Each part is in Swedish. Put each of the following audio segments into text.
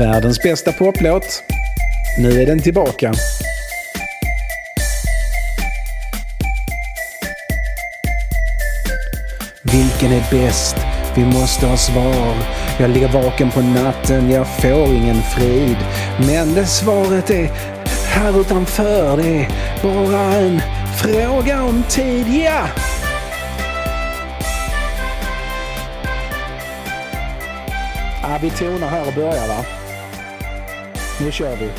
Världens bästa poplåt. Nu är den tillbaka. Vilken är bäst? Vi måste ha svar. Jag ligger vaken på natten, jag får ingen frid. Men det svaret är här utanför. Det är bara en fråga om tid, ja! Vi tonar här och börjar va? Nu kör vi.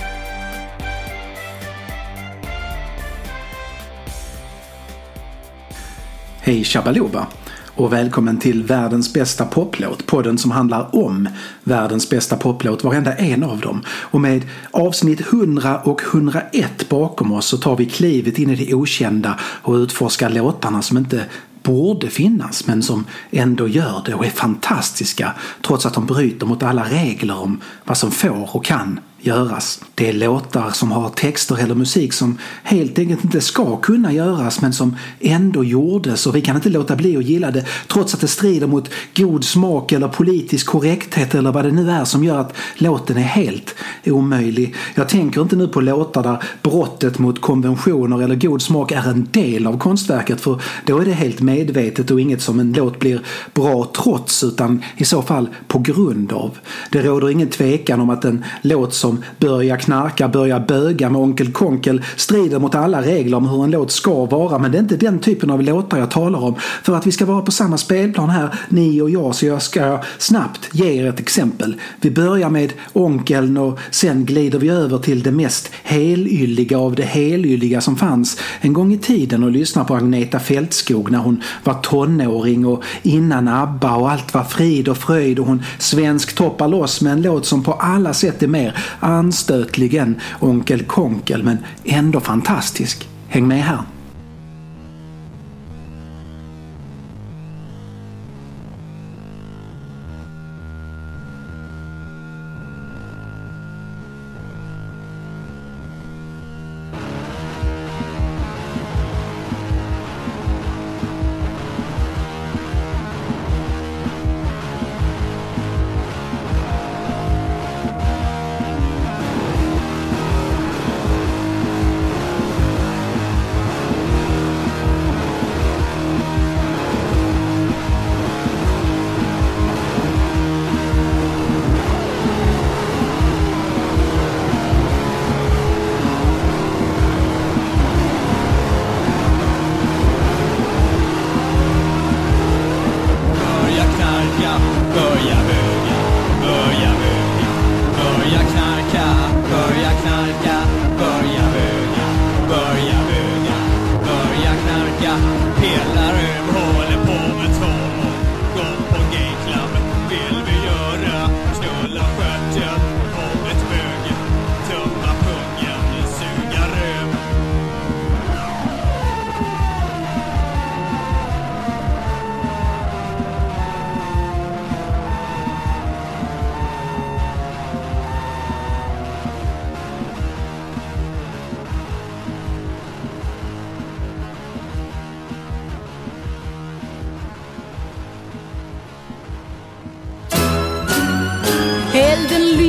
Hej Shabaloba och välkommen till världens bästa poplåt. Podden som handlar om världens bästa poplåt, varenda en av dem. Och med avsnitt 100 och 101 bakom oss så tar vi klivet in i det okända och utforskar låtarna som inte borde finnas men som ändå gör det och är fantastiska trots att de bryter mot alla regler om vad som får och kan göras. Det är låtar som har texter eller musik som helt enkelt inte ska kunna göras men som ändå gjordes och vi kan inte låta bli att gilla det trots att det strider mot god smak eller politisk korrekthet eller vad det nu är som gör att låten är helt omöjlig. Jag tänker inte nu på låtar där brottet mot konventioner eller god smak är en del av konstverket för då är det helt medvetet och inget som en låt blir bra trots utan i så fall på grund av. Det råder ingen tvekan om att en låt som som “Börja knarka, börja böga med Onkel Konkel strider mot alla regler om hur en låt ska vara. Men det är inte den typen av låtar jag talar om. För att vi ska vara på samma spelplan här, ni och jag, så jag ska snabbt ge er ett exempel. Vi börjar med Onkeln och sen glider vi över till det mest helylliga av det helylliga som fanns en gång i tiden och lyssnar på Agneta Fältskog när hon var tonåring och innan ABBA och allt var frid och fröjd och hon svensk toppar loss med en låt som på alla sätt är mer anstötligen Onkel Konkel men ändå fantastisk. Häng med här.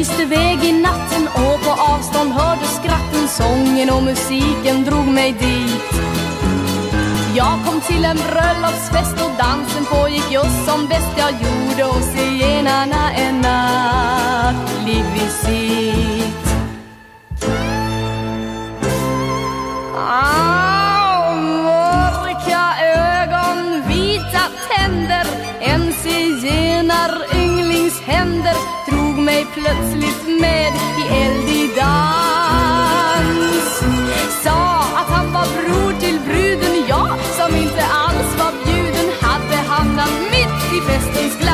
Lyste väg i natten och på avstånd hörde skratten Sången och musiken drog mig dit. Jag kom till en bröllopsfest och dansen pågick just som bäst Jag gjorde oss zigenarna en nattlig visit. Ah, Mörka ögon, vita tänder En zigenarynglings händer mig plötsligt med i eldig dans. Sa att han var bror till bruden, jag som inte alls var bjuden Hade hamnat mitt i festens glans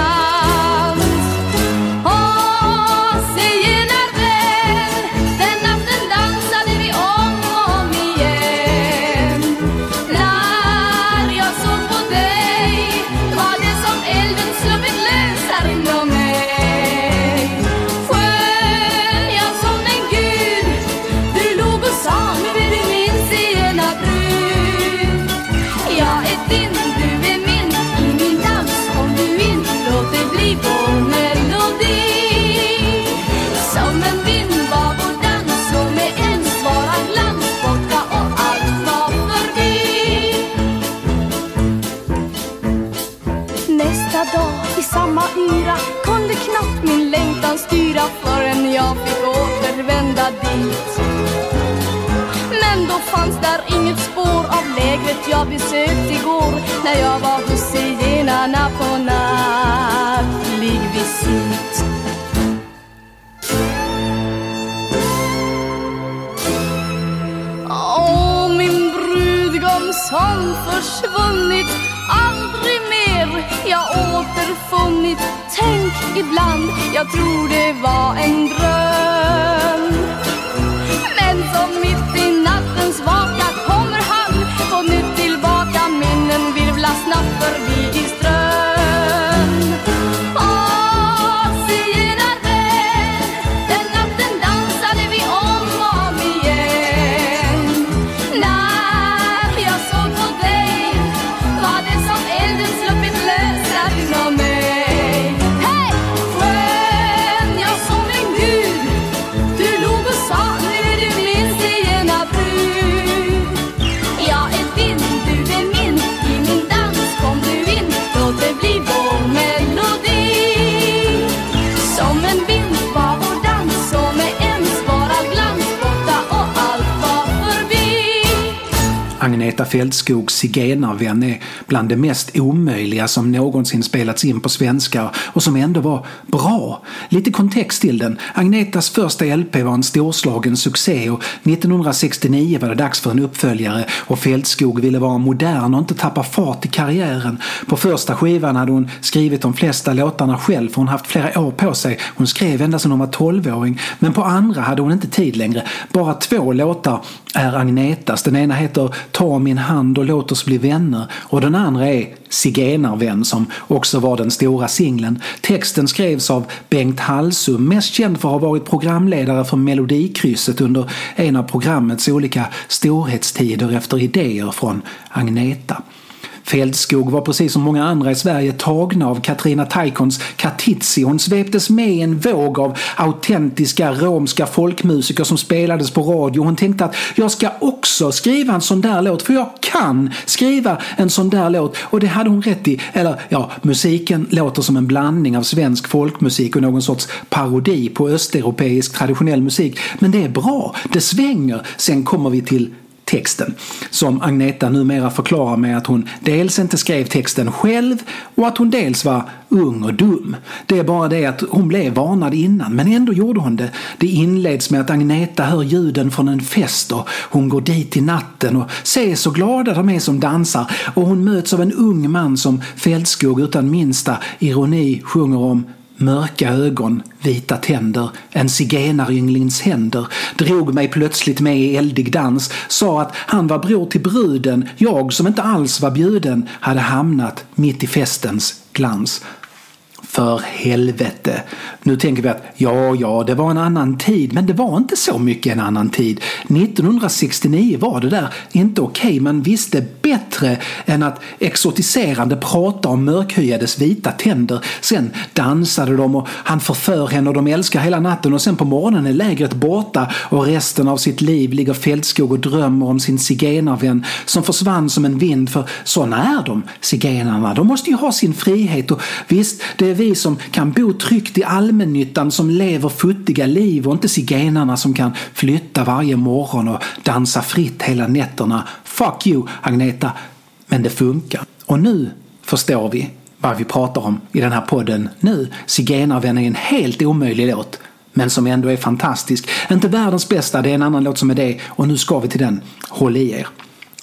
jag besökt igår När jag var hos zigenarna på nattlig visit Åh, min brudgum som försvunnit. Aldrig mer. Jag återfunnit. Tänk ibland, jag tror det var en dröm. Men som mitt i nattens vak snabbt förbi Greta Fältskogs zigenarvän är bland det mest omöjliga som någonsin spelats in på svenska och som ändå var bra. Lite kontext till den. Agnetas första LP var en storslagen succé och 1969 var det dags för en uppföljare och Fältskog ville vara modern och inte tappa fart i karriären. På första skivan hade hon skrivit de flesta låtarna själv för hon haft flera år på sig. Hon skrev ända sedan hon var 12-åring men på andra hade hon inte tid längre. Bara två låtar är Agnetas. Den ena heter Ta min hand och låt oss bli vänner och den andra är Zigenarvän som också var den stora singeln. Texten skrevs av Bengt Hallsum, mest känd för att ha varit programledare för Melodikrysset under en av programmets olika storhetstider efter idéer från Agneta. Fältskog var precis som många andra i Sverige tagna av Katrina Taikons Katitzi. Hon sveptes med i en våg av autentiska romska folkmusiker som spelades på radio. Hon tänkte att jag ska också skriva en sån där låt för jag kan skriva en sån där låt. Och det hade hon rätt i. Eller ja, musiken låter som en blandning av svensk folkmusik och någon sorts parodi på östeuropeisk traditionell musik. Men det är bra, det svänger. Sen kommer vi till texten. Som Agneta numera förklarar med att hon dels inte skrev texten själv och att hon dels var ung och dum. Det är bara det att hon blev varnad innan men ändå gjorde hon det. Det inleds med att Agneta hör ljuden från en fest och hon går dit i natten och ser så glada de är som dansar och hon möts av en ung man som Fältskog utan minsta ironi sjunger om Mörka ögon, vita tänder, en zigenarynglings händer drog mig plötsligt med i eldig dans, sa att han var bror till bruden, jag som inte alls var bjuden hade hamnat mitt i festens glans. För helvete. Nu tänker vi att ja, ja, det var en annan tid, men det var inte så mycket en annan tid. 1969 var det där inte okej. Okay. Man visste bättre än att exotiserande prata om mörkhyades vita tänder. Sen dansade de och han förför henne och de älskar hela natten och sen på morgonen är lägret borta och resten av sitt liv ligger Fältskog och drömmer om sin zigenarvän som försvann som en vind. För såna är de, zigenarna. De måste ju ha sin frihet och visst, det det är vi som kan bo tryggt i allmännyttan som lever futtiga liv och inte zigenarna som kan flytta varje morgon och dansa fritt hela nätterna. Fuck you, Agneta. Men det funkar. Och nu förstår vi vad vi pratar om i den här podden nu. Zigenarvän är en helt omöjlig låt. Men som ändå är fantastisk. Inte världens bästa, det är en annan låt som är det. Och nu ska vi till den. Håll i er.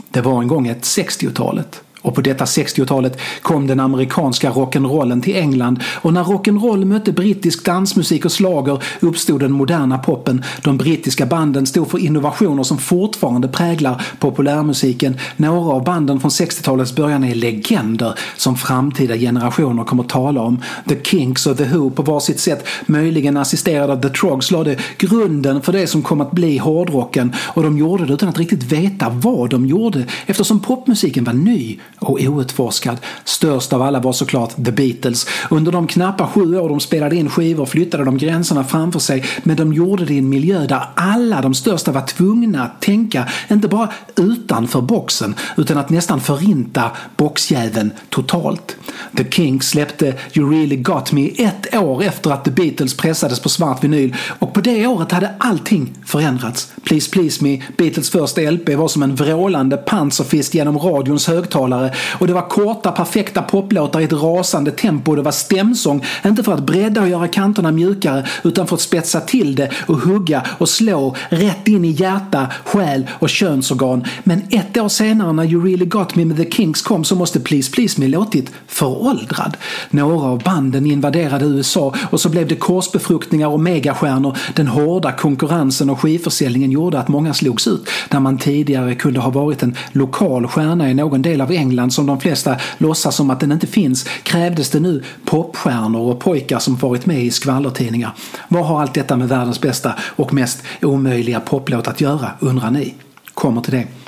Det var en gång ett 60-talet. Och på detta 60-talet kom den amerikanska rock'n'rollen till England och när rock'n'roll mötte brittisk dansmusik och slager uppstod den moderna poppen. De brittiska banden stod för innovationer som fortfarande präglar populärmusiken. Några av banden från 60-talets början är legender som framtida generationer kommer att tala om. The Kinks och The Who på varsitt sätt, möjligen assisterade av The Trogs, lade grunden för det som kom att bli hårdrocken och de gjorde det utan att riktigt veta vad de gjorde eftersom popmusiken var ny och outforskad. Störst av alla var såklart The Beatles. Under de knappa sju år de spelade in skivor flyttade de gränserna framför sig men de gjorde det i en miljö där alla de största var tvungna att tänka inte bara utanför boxen utan att nästan förinta boxjäveln totalt. The Kinks släppte You Really Got Me ett år efter att The Beatles pressades på svart vinyl och på det året hade allting förändrats. Please Please Me, Beatles första LP, var som en vrålande panserfist genom radions högtalare och det var korta perfekta poplåtar i ett rasande tempo. och Det var stämsång, inte för att bredda och göra kanterna mjukare utan för att spetsa till det och hugga och slå rätt in i hjärta, själ och könsorgan. Men ett år senare när You Really Got Me med The Kinks kom så måste Please Please Me låtit föråldrad. Några av banden invaderade USA och så blev det korsbefruktningar och megastjärnor. Den hårda konkurrensen och skivförsäljningen gjorde att många slogs ut där man tidigare kunde ha varit en lokal stjärna i någon del av England som de flesta låtsas som att den inte finns krävdes det nu popstjärnor och pojkar som varit med i skvallertidningar. Vad har allt detta med världens bästa och mest omöjliga poplåt att göra, undrar ni? Kommer till det.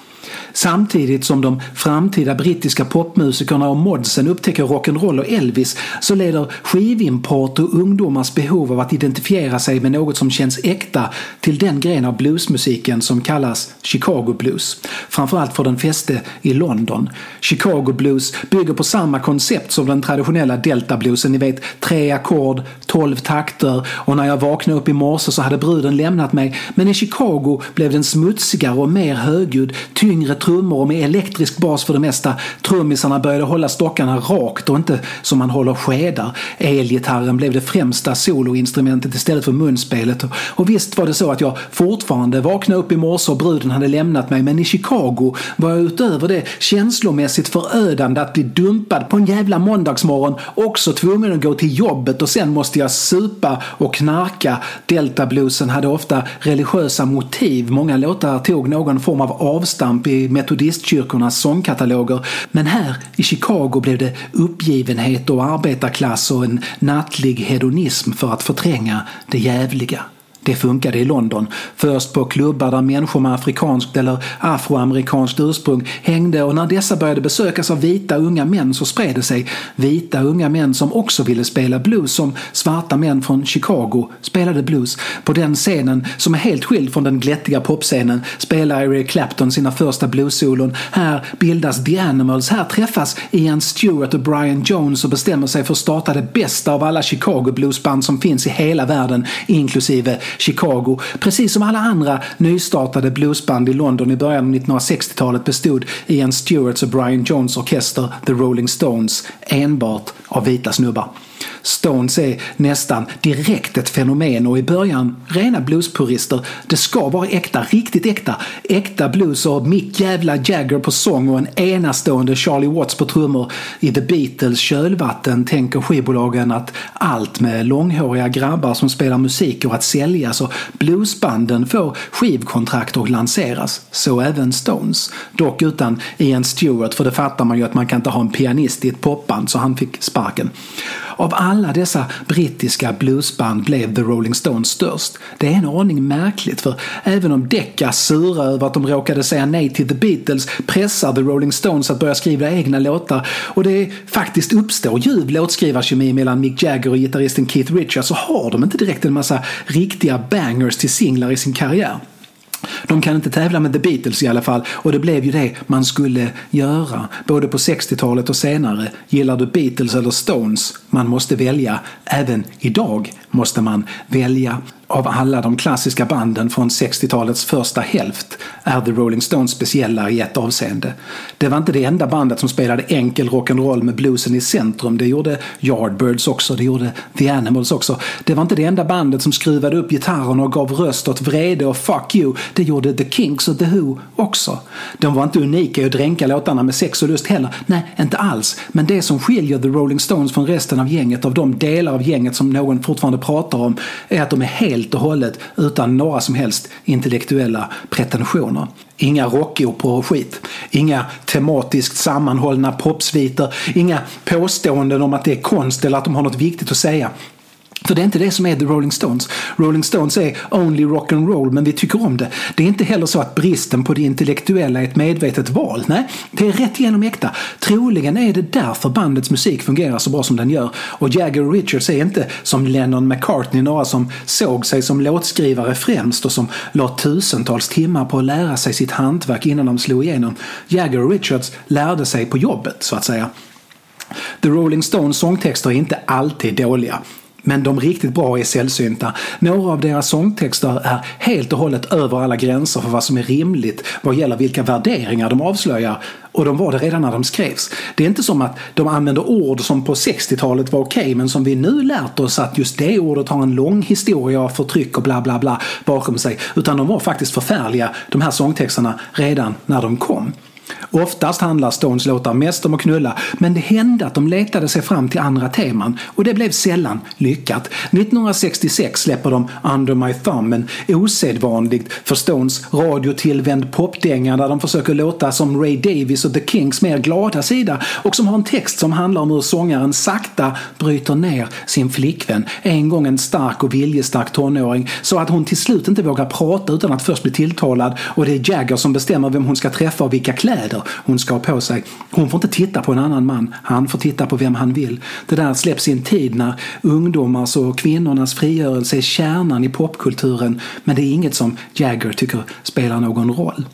Samtidigt som de framtida brittiska popmusikerna och modsen upptäcker rock'n'roll och Elvis så leder skivimport och ungdomars behov av att identifiera sig med något som känns äkta till den gren av bluesmusiken som kallas Chicago Blues. Framförallt för den fäste i London. Chicago Blues bygger på samma koncept som den traditionella Delta Bluesen, ni vet tre ackord, tolv takter och när jag vaknade upp i morse så hade bruden lämnat mig men i Chicago blev den smutsigare och mer högljudd, tyngre tyngre trummor och med elektrisk bas för det mesta. Trummisarna började hålla stockarna rakt och inte som man håller skedar. Elgitarren blev det främsta soloinstrumentet istället för munspelet. Och visst var det så att jag fortfarande vaknade upp i morse och bruden hade lämnat mig men i Chicago var jag utöver det känslomässigt förödande att bli dumpad på en jävla måndagsmorgon också tvungen att gå till jobbet och sen måste jag supa och knarka. Deltabluesen hade ofta religiösa motiv. Många låtar tog någon form av avstamp i metodistkyrkornas sångkataloger. Men här i Chicago blev det uppgivenhet och arbetarklass och en nattlig hedonism för att förtränga det jävliga. Det funkade i London. Först på klubbar där människor med afrikanskt eller afroamerikanskt ursprung hängde och när dessa började besökas av vita unga män så spred det sig. Vita unga män som också ville spela blues som svarta män från Chicago spelade blues. På den scenen, som är helt skild från den glättiga popscenen, spelar Eric Clapton sina första bluessolon. Här bildas The Animals. Här träffas Ian Stewart och Brian Jones och bestämmer sig för att starta det bästa av alla Chicago bluesband som finns i hela världen, inklusive Chicago. Precis som alla andra nystartade bluesband i London i början av 1960-talet bestod Ian Stewarts och Brian Jones orkester The Rolling Stones enbart av vita snubbar. Stones är nästan direkt ett fenomen och i början rena bluespurister. Det ska vara äkta, riktigt äkta. Äkta blues och Mick jävla Jagger på sång och en enastående Charlie Watts på trummor. I The Beatles kölvatten tänker skivbolagen att allt med långhåriga grabbar som spelar musik går att sälja så bluesbanden får skivkontrakt och lanseras. Så även Stones. Dock utan Ian Stewart för det fattar man ju att man kan inte ha en pianist i ett popband så han fick sparken. Av alla alla dessa brittiska bluesband blev The Rolling Stones störst. Det är en aning märkligt för även om Decca sura över att de råkade säga nej till The Beatles pressar The Rolling Stones att börja skriva egna låtar och det faktiskt uppstår ljuv låtskrivarkemi mellan Mick Jagger och gitarristen Keith Richards så har de inte direkt en massa riktiga bangers till singlar i sin karriär. De kan inte tävla med The Beatles i alla fall och det blev ju det man skulle göra. Både på 60-talet och senare. Gillar du Beatles eller Stones? Man måste välja. Även idag måste man välja av alla de klassiska banden från 60-talets första hälft är The Rolling Stones speciella i ett avseende. Det var inte det enda bandet som spelade enkel rock'n'roll med bluesen i centrum. Det gjorde Yardbirds också, det gjorde The Animals också. Det var inte det enda bandet som skruvade upp gitarren och gav röst åt vrede och fuck you. Det gjorde The Kinks och The Who också. De var inte unika i att dränka låtarna med sex och lust heller. Nej, inte alls. Men det som skiljer The Rolling Stones från resten av gänget, av de delar av gänget som någon fortfarande pratar om, är att de är helt helt och hållet utan några som helst intellektuella pretensioner. Inga rockoperor och skit. Inga tematiskt sammanhållna popsviter. Inga påståenden om att det är konst eller att de har något viktigt att säga. För det är inte det som är The Rolling Stones. Rolling Stones är only rock and roll men vi tycker om det. Det är inte heller så att bristen på det intellektuella är ett medvetet val. Nej, det är rätt igenom äkta. Troligen är det därför bandets musik fungerar så bra som den gör. Och Jagger och Richards är inte som Lennon McCartney, några som såg sig som låtskrivare främst och som la tusentals timmar på att lära sig sitt hantverk innan de slog igenom. Jagger och Richards lärde sig på jobbet, så att säga. The Rolling Stones sångtexter är inte alltid dåliga. Men de riktigt bra är sällsynta. Några av deras sångtexter är helt och hållet över alla gränser för vad som är rimligt vad gäller vilka värderingar de avslöjar. Och de var det redan när de skrevs. Det är inte som att de använder ord som på 60-talet var okej men som vi nu lärt oss att just det ordet har en lång historia av förtryck och bla bla bla bakom sig. Utan de var faktiskt förfärliga, de här sångtexterna, redan när de kom. Oftast handlar Stones låtar mest om att knulla, men det hände att de letade sig fram till andra teman och det blev sällan lyckat. 1966 släpper de Under My Thumb, en osedvanligt för Stones radiotillvänd popdänga där de försöker låta som Ray Davis och The Kings mer glada sida och som har en text som handlar om hur sångaren sakta bryter ner sin flickvän, en gång en stark och viljestark tonåring, så att hon till slut inte vågar prata utan att först bli tilltalad och det är Jagger som bestämmer vem hon ska träffa och vilka kläder kläder hon ska ha på sig. Hon får inte titta på en annan man, han får titta på vem han vill. Det där släpps i en tid när ungdomars och kvinnornas frigörelse är kärnan i popkulturen men det är inget som Jagger tycker spelar någon roll.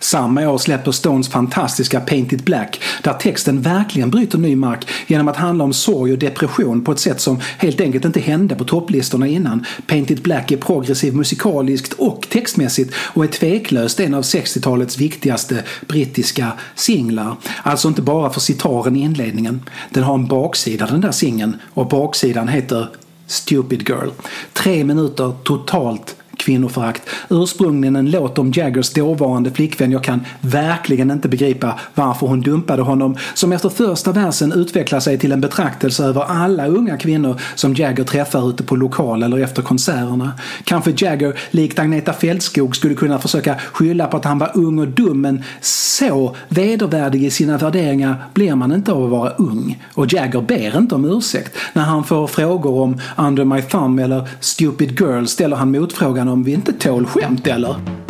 Samma år släpper Stones fantastiska Paint It Black där texten verkligen bryter ny mark genom att handla om sorg och depression på ett sätt som helt enkelt inte hände på topplistorna innan. Paint It Black är progressiv musikaliskt och textmässigt och är tveklöst en av 60-talets viktigaste brittiska singlar. Alltså inte bara för sitaren i inledningen. Den har en baksida den där singeln och baksidan heter Stupid Girl. Tre minuter totalt kvinnoförakt. Ursprungligen en låt om Jaggers dåvarande flickvän. Jag kan verkligen inte begripa varför hon dumpade honom. Som efter första versen utvecklar sig till en betraktelse över alla unga kvinnor som Jagger träffar ute på lokal eller efter konserterna. Kanske Jagger, likt Agneta Fältskog, skulle kunna försöka skylla på att han var ung och dum men så vedervärdig i sina värderingar blir man inte av att vara ung. Och Jagger ber inte om ursäkt. När han får frågor om Under My Thumb eller Stupid Girl ställer han motfrågan om vi inte tål skämt eller?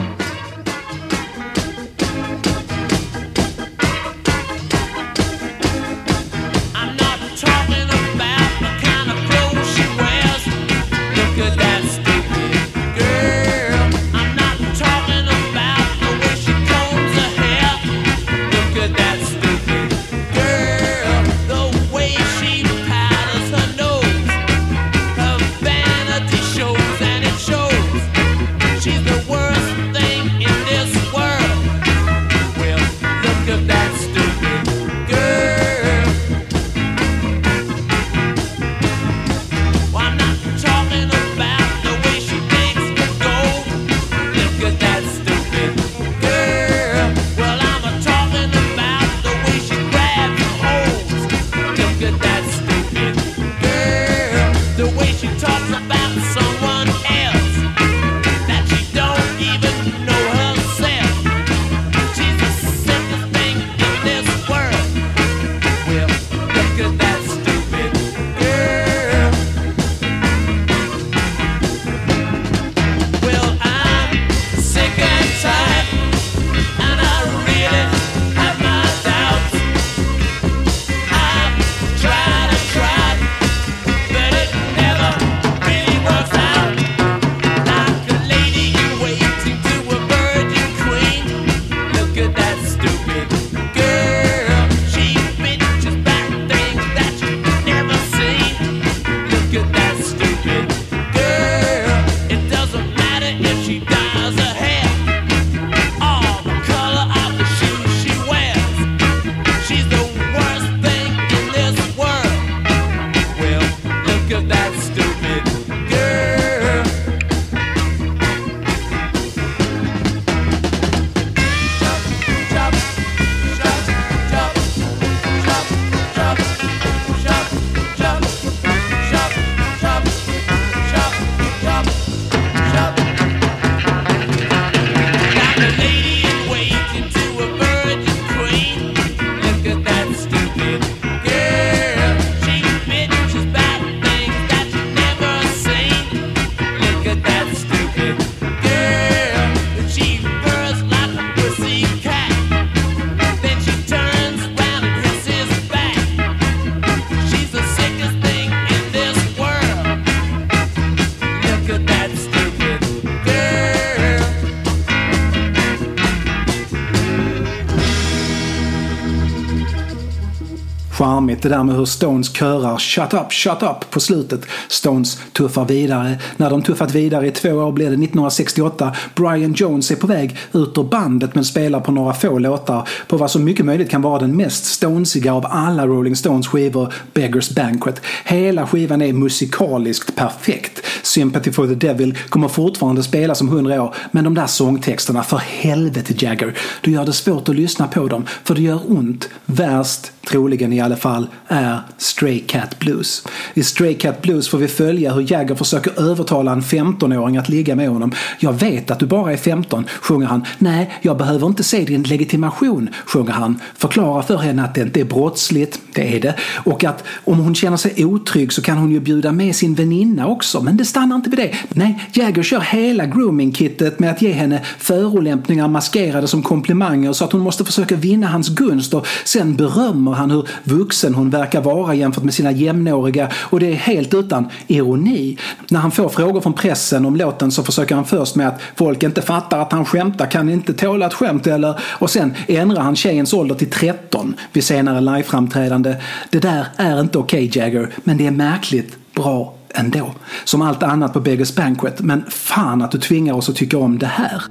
Det där med hur Stones körar “Shut up, shut up” på slutet. Stones tuffar vidare. När de tuffat vidare i två år blir det 1968. Brian Jones är på väg ut ur bandet men spelar på några få låtar på vad som mycket möjligt kan vara den mest Stonesiga av alla Rolling Stones skivor, Beggars Banquet. Hela skivan är musikaliskt perfekt. Sympathy for the Devil kommer fortfarande spela som hundra år men de där sångtexterna, för helvete Jagger, du gör det svårt att lyssna på dem för det gör ont. Värst, troligen i alla fall, är Stray Cat Blues. I Stray Cat Blues får vi följa hur Jagger försöker övertala en 15-åring att ligga med honom. Jag vet att du bara är 15, sjunger han. Nej, jag behöver inte se din legitimation, sjunger han. Förklara för henne att det inte är brottsligt, det är det. Och att om hon känner sig otrygg så kan hon ju bjuda med sin väninna också. Men det stannar inte vid det. Nej, Jagger kör hela grooming-kittet med att ge henne förolämpningar maskerade som komplimanger så att hon måste försöka vinna hans gunst och sen berömmer han hur vuxen hon verkar vara jämfört med sina jämnåriga och det är helt utan ironi. När han får frågor från pressen om låten så försöker han först med att folk inte fattar att han skämtar, kan inte tåla ett skämt eller och sen ändrar han tjejens ålder till 13 vid senare liveframträdande. Det där är inte okej okay, Jagger, men det är märkligt bra ändå. Som allt annat på Beggars Banquet, men fan att du tvingar oss att tycka om det här.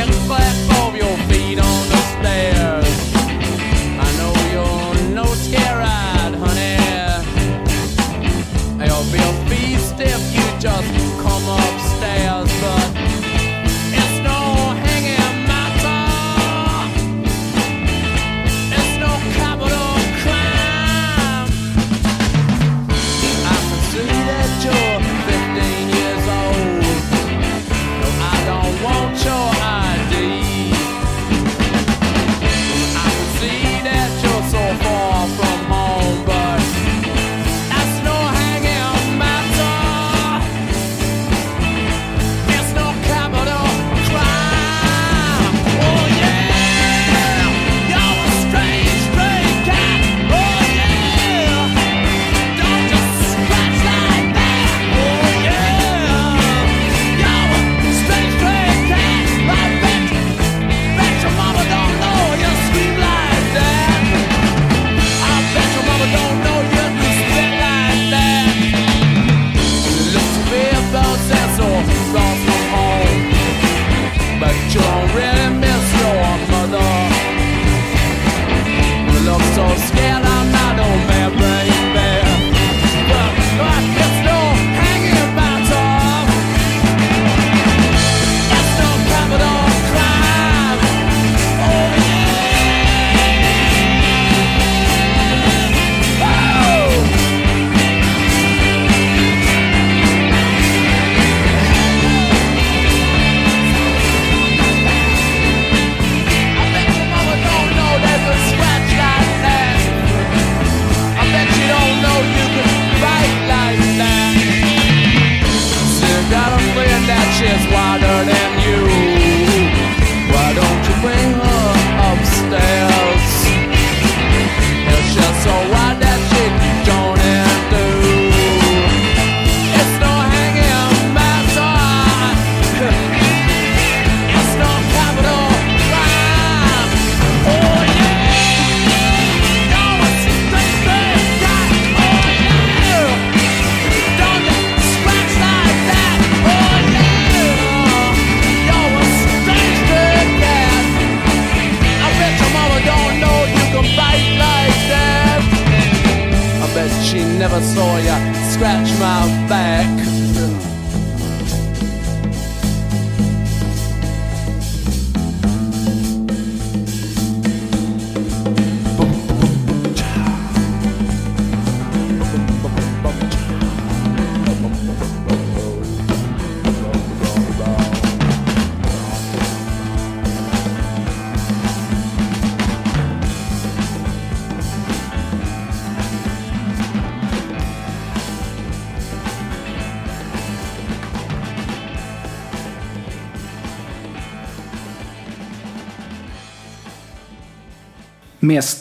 Of your feet on the stairs. I know you're no scared, honey. You'll be a you just soya, scratch mouth,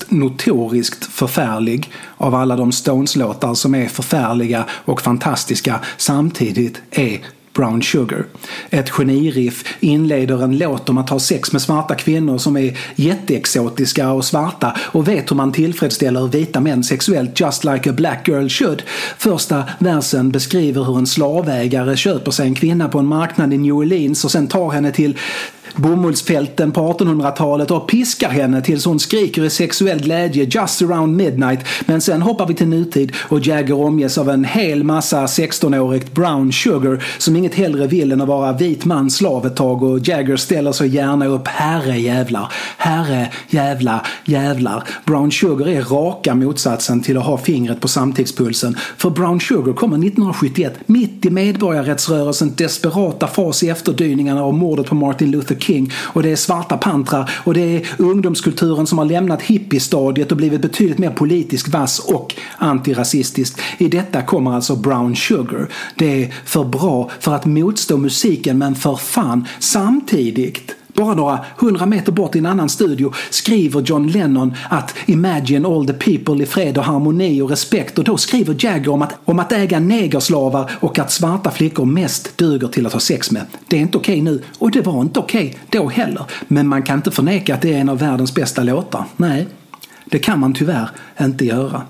mest notoriskt förfärlig av alla de Stones-låtar som är förfärliga och fantastiska samtidigt är Brown Sugar. Ett geniriff inleder en låt om att ha sex med svarta kvinnor som är jätteexotiska och svarta och vet hur man tillfredsställer vita män sexuellt just like a black girl should. Första versen beskriver hur en slavägare köper sig en kvinna på en marknad i New Orleans och sen tar henne till bomullsfälten på 1800-talet och piskar henne tills hon skriker i sexuell glädje just around midnight. Men sen hoppar vi till nutid och Jagger omges av en hel massa 16-årigt brown sugar som inget hellre vill än att vara vit man slav ett tag och Jagger ställer så gärna upp herre jävlar, herre jävla jävlar. Brown sugar är raka motsatsen till att ha fingret på samtidspulsen. För brown sugar kommer 1971 mitt i medborgarrättsrörelsens desperata fas i efterdyningarna av mordet på Martin Luther King och det är svarta pantrar och det är ungdomskulturen som har lämnat hippiestadiet och blivit betydligt mer politisk vass och antirasistisk. I detta kommer alltså Brown Sugar. Det är för bra för att motstå musiken men för fan samtidigt bara några hundra meter bort i en annan studio skriver John Lennon att “Imagine all the people i fred och harmoni och respekt” och då skriver Jagger om att, om att äga negerslavar och att svarta flickor mest duger till att ha sex med. Det är inte okej nu och det var inte okej då heller. Men man kan inte förneka att det är en av världens bästa låtar. Nej, det kan man tyvärr inte göra.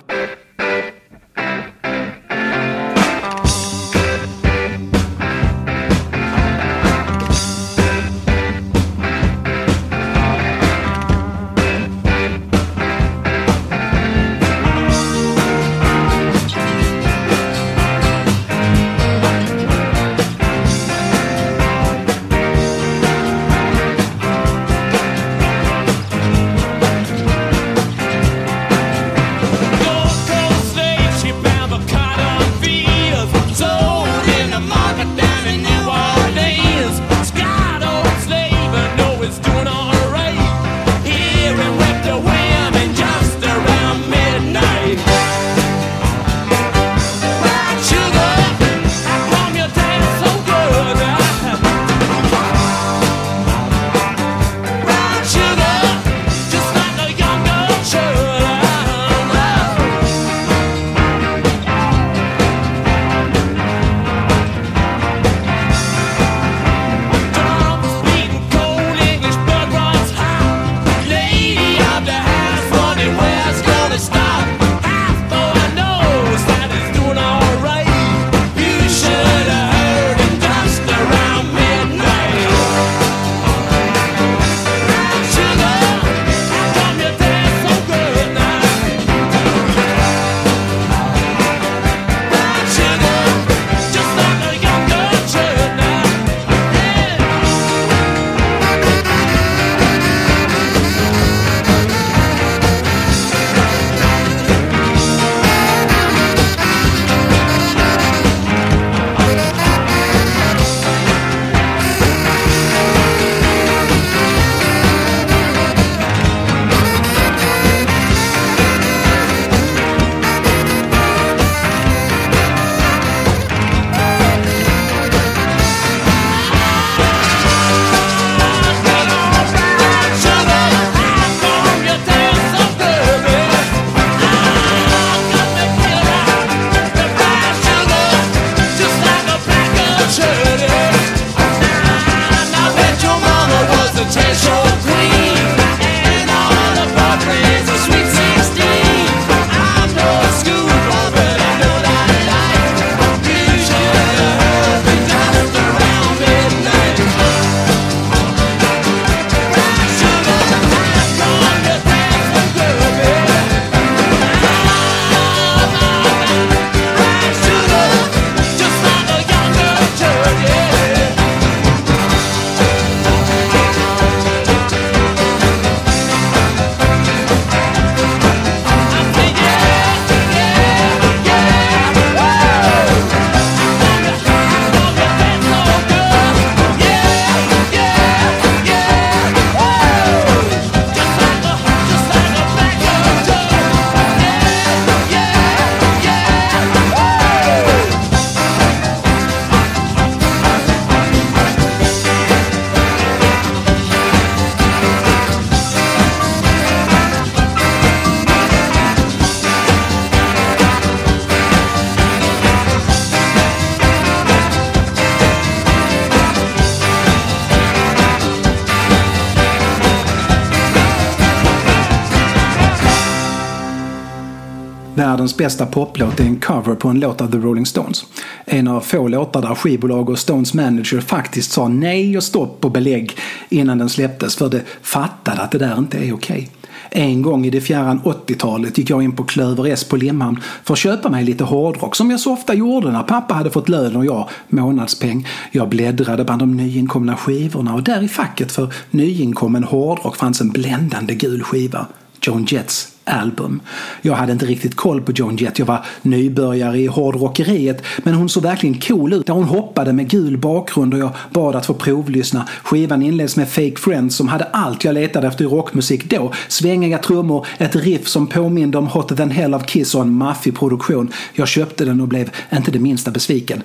Världens bästa poplåt är en cover på en låt av The Rolling Stones. En av få låtar där skivbolag och Stones manager faktiskt sa nej och stopp på belägg innan den släpptes för det fattade att det där inte är okej. En gång i det fjärran 80-talet gick jag in på Klöver S på Limhamn för att köpa mig lite hårdrock som jag så ofta gjorde när pappa hade fått lön och jag månadspeng. Jag bläddrade bland de nyinkomna skivorna och där i facket för nyinkommen hårdrock fanns en bländande gul skiva. Joan Jets album. Jag hade inte riktigt koll på Joan Jett. Jag var nybörjare i hårdrockeriet. Men hon såg verkligen cool ut när hon hoppade med gul bakgrund och jag bad att få provlyssna. Skivan inleds med Fake Friends som hade allt jag letade efter i rockmusik då. Svängiga trummor, ett riff som påminde om Hot than Hell of Kiss och en maffig produktion. Jag köpte den och blev inte det minsta besviken.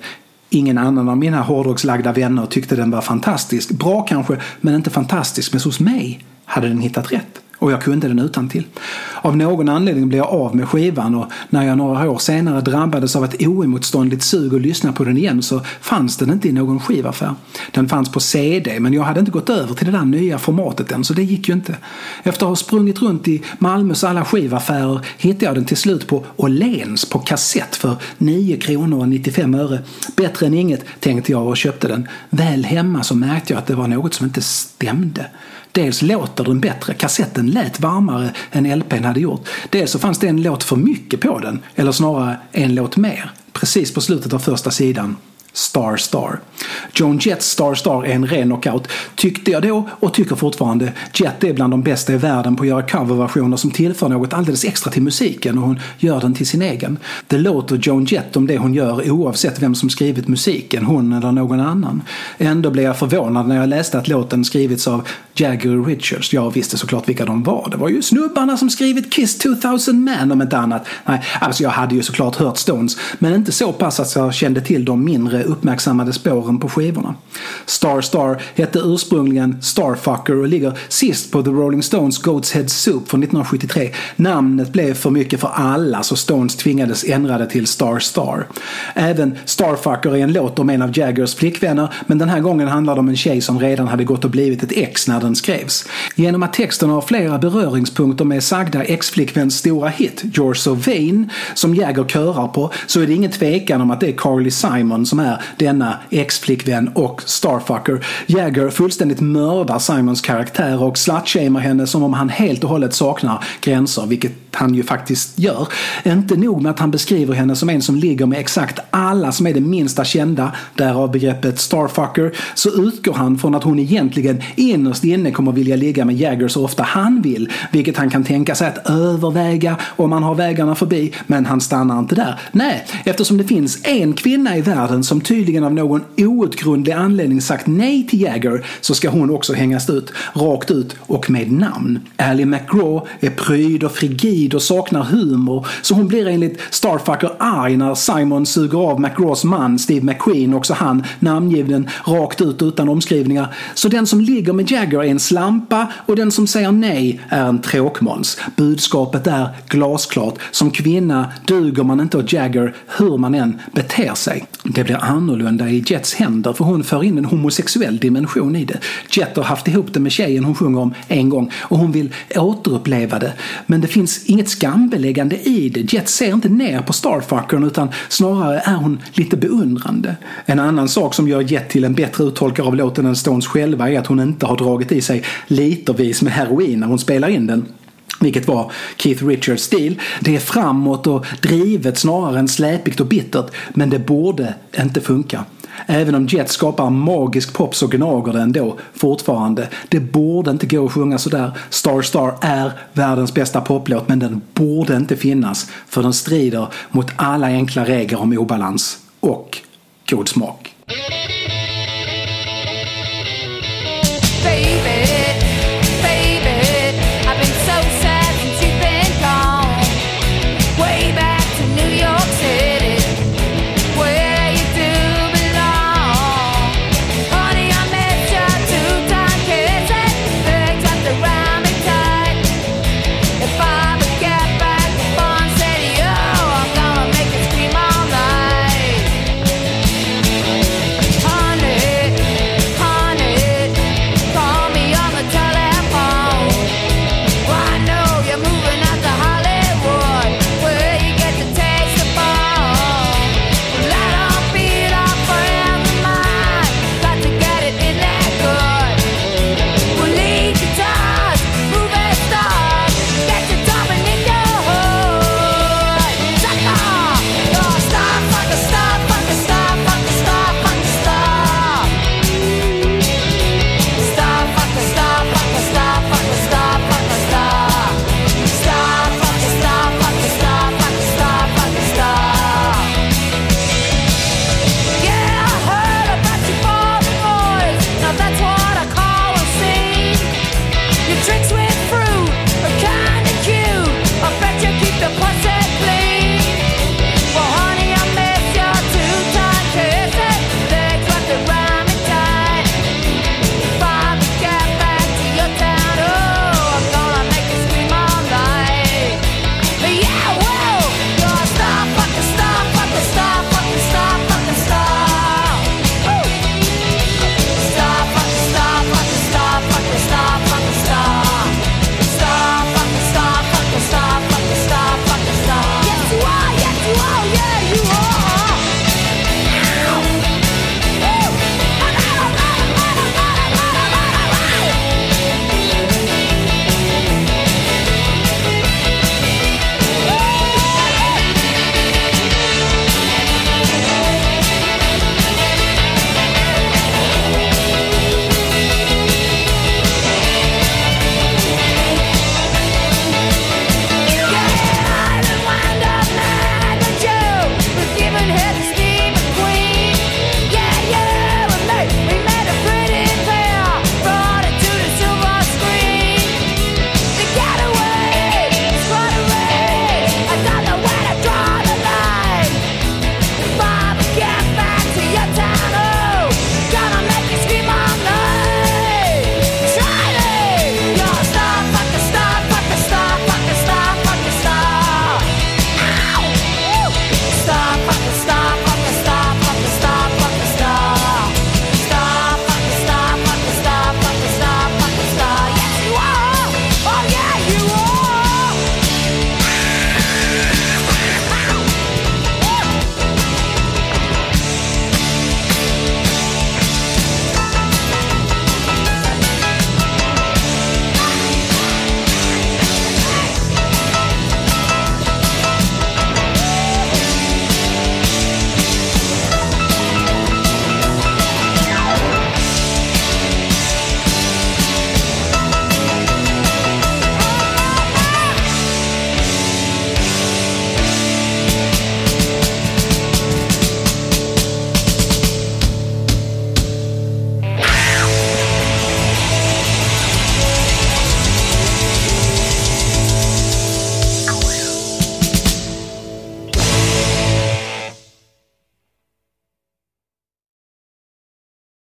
Ingen annan av mina hårdrockslagda vänner tyckte den var fantastisk. Bra kanske, men inte fantastisk. Men hos mig hade den hittat rätt. Och jag kunde den utan till. Av någon anledning blev jag av med skivan och när jag några år senare drabbades av ett oemotståndligt sug att lyssna på den igen så fanns den inte i någon skivaffär. Den fanns på CD men jag hade inte gått över till det där nya formatet än så det gick ju inte. Efter att ha sprungit runt i Malmös alla skivaffärer hittade jag den till slut på Åhléns på kassett för 9 kronor och 95 öre. Bättre än inget tänkte jag och köpte den. Väl hemma så märkte jag att det var något som inte stämde. Dels låter den bättre, kassetten lät varmare än LPn hade gjort. Dels så fanns det en låt för mycket på den, eller snarare en låt mer. Precis på slutet av första sidan. Star Star. Joan Jets Star Star är en ren knockout, tyckte jag då och tycker fortfarande. Jet är bland de bästa i världen på att göra coverversioner som tillför något alldeles extra till musiken och hon gör den till sin egen. Det låter Joan Jett om det hon gör oavsett vem som skrivit musiken, hon eller någon annan. Ändå blev jag förvånad när jag läste att låten skrivits av Jagger och Richards. Jag visste såklart vilka de var. Det var ju snubbarna som skrivit Kiss 2000 Man om inte annat. Nej, alltså jag hade ju såklart hört Stones, men inte så pass att jag kände till de mindre uppmärksammade spåren på skivorna. Star Star hette ursprungligen Starfucker och ligger sist på The Rolling Stones Goat's Head Soup från 1973. Namnet blev för mycket för alla så Stones tvingades ändra det till Star Star. Även Starfucker är en låt om en av Jaggers flickvänner men den här gången handlar det om en tjej som redan hade gått och blivit ett ex när den skrevs. Genom att texten har flera beröringspunkter med sagda ex-flickväns stora hit You're So Vain som Jagger körar på så är det ingen tvekan om att det är Carly Simon som är denna ex-flickvän och Starfucker. Jagger fullständigt mördar Simons karaktär och slutshamear henne som om han helt och hållet saknar gränser, vilket han ju faktiskt gör. Inte nog med att han beskriver henne som en som ligger med exakt alla som är det minsta kända, därav begreppet Starfucker, så utgår han från att hon egentligen innerst inne kommer vilja ligga med Jagger så ofta han vill, vilket han kan tänka sig att överväga om han har vägarna förbi, men han stannar inte där. Nej, eftersom det finns en kvinna i världen som tydligen av någon outgrundlig anledning sagt nej till Jagger så ska hon också hängas ut, rakt ut och med namn. Ally McGraw är pryd och frigid och saknar humor så hon blir enligt Starfucker arg när Simon suger av McGraws man Steve McQueen, också han namngiven rakt ut utan omskrivningar. Så den som ligger med Jagger är en slampa och den som säger nej är en tråkmåns. Budskapet är glasklart. Som kvinna duger man inte åt Jagger hur man än beter sig. Det blir annorlunda i Jets händer för hon för in en homosexuell dimension i det. Jet har haft ihop det med tjejen hon sjunger om en gång och hon vill återuppleva det. Men det finns inget skambeläggande i det. Jet ser inte ner på Starfuckern utan snarare är hon lite beundrande. En annan sak som gör Jet till en bättre uttolkare av låten än Stones själva är att hon inte har dragit i sig litervis med heroin när hon spelar in den vilket var Keith Richards stil. Det är framåt och drivet snarare än släpigt och bittert, men det borde inte funka. Även om Jet skapar magisk pop så gnager det ändå fortfarande. Det borde inte gå att sjunga sådär. Star Star är världens bästa poplåt men den borde inte finnas för den strider mot alla enkla regler om obalans och god smak.